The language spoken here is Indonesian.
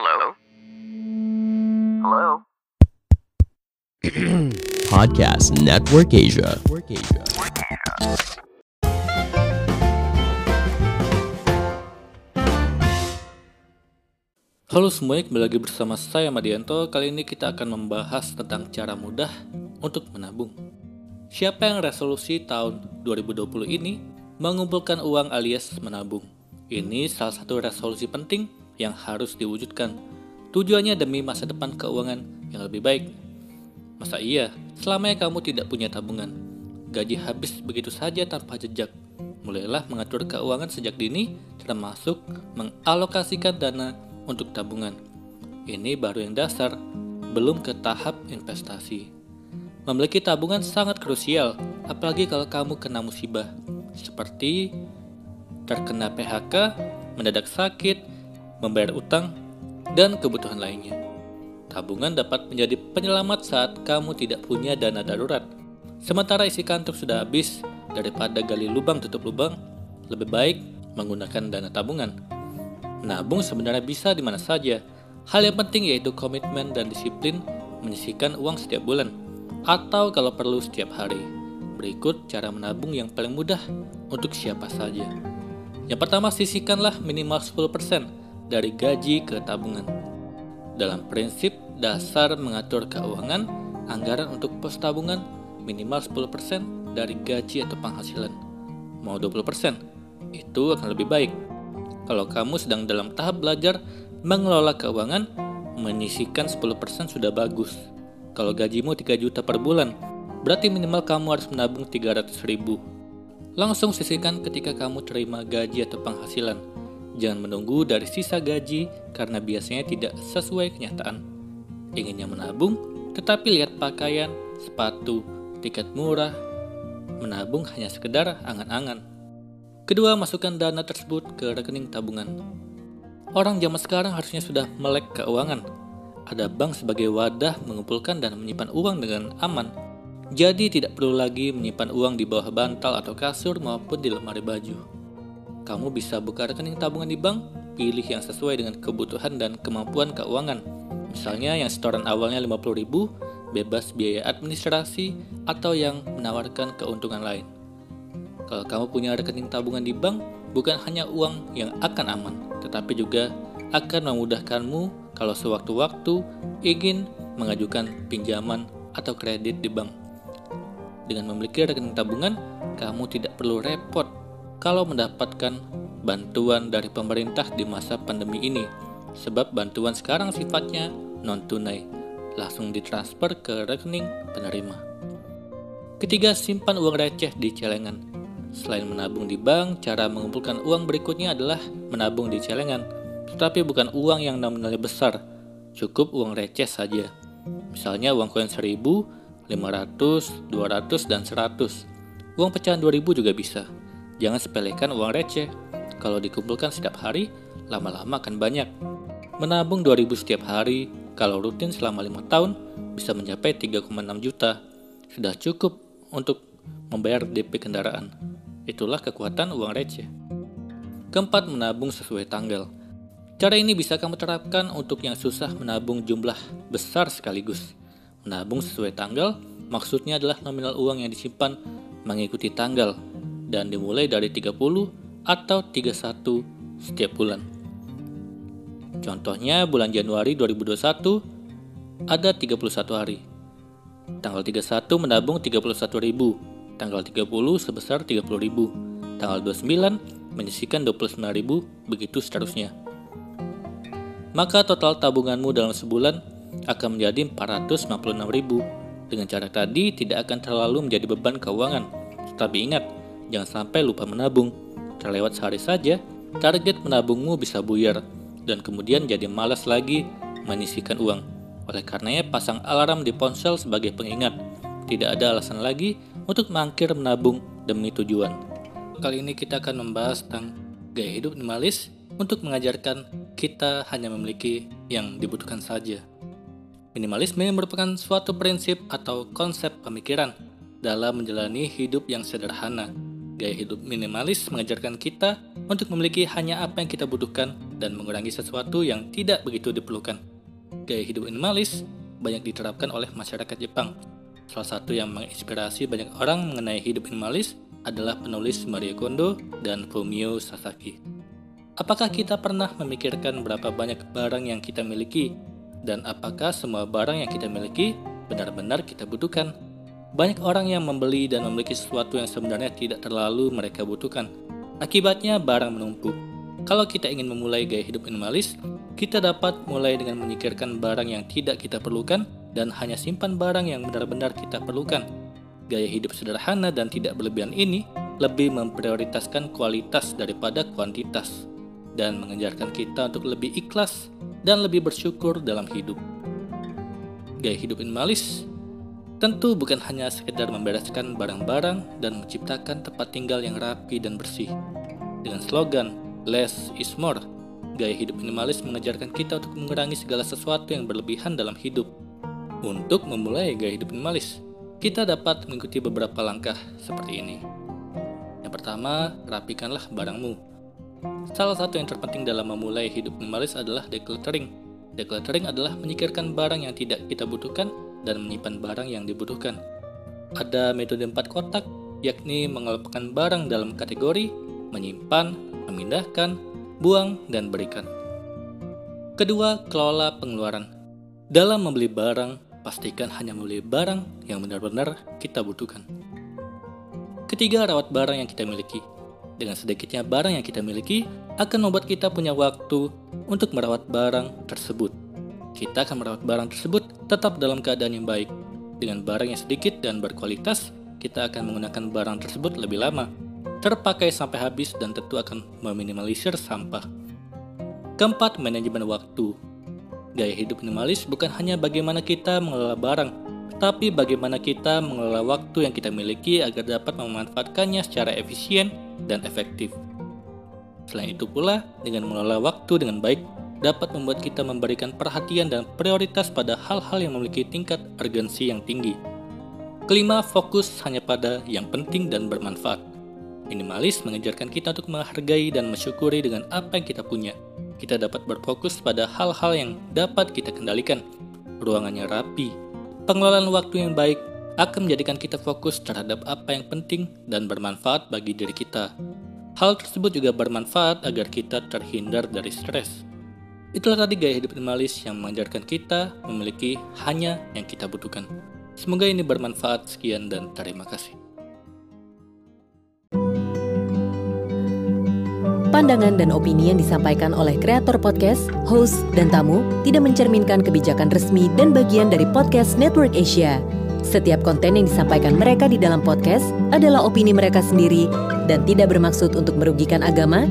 Hello? Hello? Podcast Network Asia. Halo semuanya, kembali lagi bersama saya Madianto. Kali ini kita akan membahas tentang cara mudah untuk menabung. Siapa yang resolusi tahun 2020 ini mengumpulkan uang alias menabung? Ini salah satu resolusi penting yang harus diwujudkan. Tujuannya demi masa depan keuangan yang lebih baik. Masa iya, selama kamu tidak punya tabungan, gaji habis begitu saja tanpa jejak. Mulailah mengatur keuangan sejak dini, termasuk mengalokasikan dana untuk tabungan. Ini baru yang dasar, belum ke tahap investasi. Memiliki tabungan sangat krusial, apalagi kalau kamu kena musibah, seperti terkena PHK, mendadak sakit, membayar utang, dan kebutuhan lainnya. Tabungan dapat menjadi penyelamat saat kamu tidak punya dana darurat. Sementara isi kantong sudah habis, daripada gali lubang tutup lubang, lebih baik menggunakan dana tabungan. Menabung sebenarnya bisa di mana saja. Hal yang penting yaitu komitmen dan disiplin menyisihkan uang setiap bulan, atau kalau perlu setiap hari. Berikut cara menabung yang paling mudah untuk siapa saja. Yang pertama, sisihkanlah minimal 10% dari gaji ke tabungan. Dalam prinsip dasar mengatur keuangan, anggaran untuk pos tabungan minimal 10% dari gaji atau penghasilan. Mau 20%? Itu akan lebih baik. Kalau kamu sedang dalam tahap belajar mengelola keuangan, menyisihkan 10% sudah bagus. Kalau gajimu 3 juta per bulan, berarti minimal kamu harus menabung 300 ribu. Langsung sisihkan ketika kamu terima gaji atau penghasilan. Jangan menunggu dari sisa gaji karena biasanya tidak sesuai kenyataan. Inginnya menabung, tetapi lihat pakaian, sepatu, tiket murah. Menabung hanya sekedar angan-angan. Kedua, masukkan dana tersebut ke rekening tabungan. Orang zaman sekarang harusnya sudah melek keuangan. Ada bank sebagai wadah mengumpulkan dan menyimpan uang dengan aman. Jadi tidak perlu lagi menyimpan uang di bawah bantal atau kasur maupun di lemari baju. Kamu bisa buka rekening tabungan di bank, pilih yang sesuai dengan kebutuhan dan kemampuan keuangan. Misalnya yang setoran awalnya 50.000, bebas biaya administrasi, atau yang menawarkan keuntungan lain. Kalau kamu punya rekening tabungan di bank, bukan hanya uang yang akan aman, tetapi juga akan memudahkanmu kalau sewaktu-waktu ingin mengajukan pinjaman atau kredit di bank. Dengan memiliki rekening tabungan, kamu tidak perlu repot kalau mendapatkan bantuan dari pemerintah di masa pandemi ini, sebab bantuan sekarang sifatnya non-tunai, langsung ditransfer ke rekening penerima. Ketiga, simpan uang receh di celengan. Selain menabung di bank, cara mengumpulkan uang berikutnya adalah menabung di celengan, tetapi bukan uang yang nominalnya besar, cukup uang receh saja. Misalnya uang koin 1000, 500, 200, dan 100. Uang pecahan 2000 juga bisa. Jangan sepelekan uang receh. Kalau dikumpulkan setiap hari, lama-lama akan banyak. Menabung 2000 setiap hari, kalau rutin selama 5 tahun, bisa mencapai 3,6 juta. Sudah cukup untuk membayar DP kendaraan. Itulah kekuatan uang receh. Keempat, menabung sesuai tanggal. Cara ini bisa kamu terapkan untuk yang susah menabung jumlah besar sekaligus. Menabung sesuai tanggal maksudnya adalah nominal uang yang disimpan mengikuti tanggal dan dimulai dari 30 atau 31 setiap bulan. Contohnya bulan Januari 2021 ada 31 hari. Tanggal 31 menabung 31.000, tanggal 30 sebesar 30.000, tanggal 29 menyisihkan 29.000, begitu seterusnya. Maka total tabunganmu dalam sebulan akan menjadi 456.000. Dengan cara tadi tidak akan terlalu menjadi beban keuangan. Tetapi ingat, jangan sampai lupa menabung. Terlewat sehari saja, target menabungmu bisa buyar dan kemudian jadi malas lagi menyisihkan uang. Oleh karenanya pasang alarm di ponsel sebagai pengingat. Tidak ada alasan lagi untuk mangkir menabung demi tujuan. Kali ini kita akan membahas tentang gaya hidup minimalis untuk mengajarkan kita hanya memiliki yang dibutuhkan saja. Minimalisme merupakan suatu prinsip atau konsep pemikiran dalam menjalani hidup yang sederhana. Gaya hidup minimalis mengajarkan kita untuk memiliki hanya apa yang kita butuhkan dan mengurangi sesuatu yang tidak begitu diperlukan. Gaya hidup minimalis banyak diterapkan oleh masyarakat Jepang. Salah satu yang menginspirasi banyak orang mengenai hidup minimalis adalah penulis Marie Kondo dan Fumio Sasaki. Apakah kita pernah memikirkan berapa banyak barang yang kita miliki dan apakah semua barang yang kita miliki benar-benar kita butuhkan? Banyak orang yang membeli dan memiliki sesuatu yang sebenarnya tidak terlalu mereka butuhkan. Akibatnya barang menumpuk. Kalau kita ingin memulai gaya hidup minimalis, kita dapat mulai dengan menyingkirkan barang yang tidak kita perlukan dan hanya simpan barang yang benar-benar kita perlukan. Gaya hidup sederhana dan tidak berlebihan ini lebih memprioritaskan kualitas daripada kuantitas dan mengejarkan kita untuk lebih ikhlas dan lebih bersyukur dalam hidup. Gaya hidup minimalis Tentu bukan hanya sekedar membereskan barang-barang dan menciptakan tempat tinggal yang rapi dan bersih. Dengan slogan Less is More, gaya hidup minimalis mengajarkan kita untuk mengurangi segala sesuatu yang berlebihan dalam hidup. Untuk memulai gaya hidup minimalis, kita dapat mengikuti beberapa langkah seperti ini. Yang pertama, rapikanlah barangmu. Salah satu yang terpenting dalam memulai hidup minimalis adalah decluttering. Decluttering adalah menyikirkan barang yang tidak kita butuhkan dan menyimpan barang yang dibutuhkan. Ada metode empat kotak, yakni mengelompokkan barang dalam kategori, menyimpan, memindahkan, buang, dan berikan. Kedua, kelola pengeluaran. Dalam membeli barang, pastikan hanya membeli barang yang benar-benar kita butuhkan. Ketiga, rawat barang yang kita miliki. Dengan sedikitnya barang yang kita miliki, akan membuat kita punya waktu untuk merawat barang tersebut kita akan merawat barang tersebut tetap dalam keadaan yang baik. Dengan barang yang sedikit dan berkualitas, kita akan menggunakan barang tersebut lebih lama, terpakai sampai habis dan tentu akan meminimalisir sampah. Keempat, manajemen waktu. Gaya hidup minimalis bukan hanya bagaimana kita mengelola barang, tapi bagaimana kita mengelola waktu yang kita miliki agar dapat memanfaatkannya secara efisien dan efektif. Selain itu pula, dengan mengelola waktu dengan baik, dapat membuat kita memberikan perhatian dan prioritas pada hal-hal yang memiliki tingkat urgensi yang tinggi. Kelima, fokus hanya pada yang penting dan bermanfaat. Minimalis mengajarkan kita untuk menghargai dan mensyukuri dengan apa yang kita punya. Kita dapat berfokus pada hal-hal yang dapat kita kendalikan. Ruangannya rapi. Pengelolaan waktu yang baik akan menjadikan kita fokus terhadap apa yang penting dan bermanfaat bagi diri kita. Hal tersebut juga bermanfaat agar kita terhindar dari stres. Itulah tadi gaya hidup minimalis yang mengajarkan kita memiliki hanya yang kita butuhkan. Semoga ini bermanfaat. Sekian dan terima kasih. Pandangan dan opini yang disampaikan oleh kreator podcast, host, dan tamu tidak mencerminkan kebijakan resmi dan bagian dari podcast Network Asia. Setiap konten yang disampaikan mereka di dalam podcast adalah opini mereka sendiri dan tidak bermaksud untuk merugikan agama,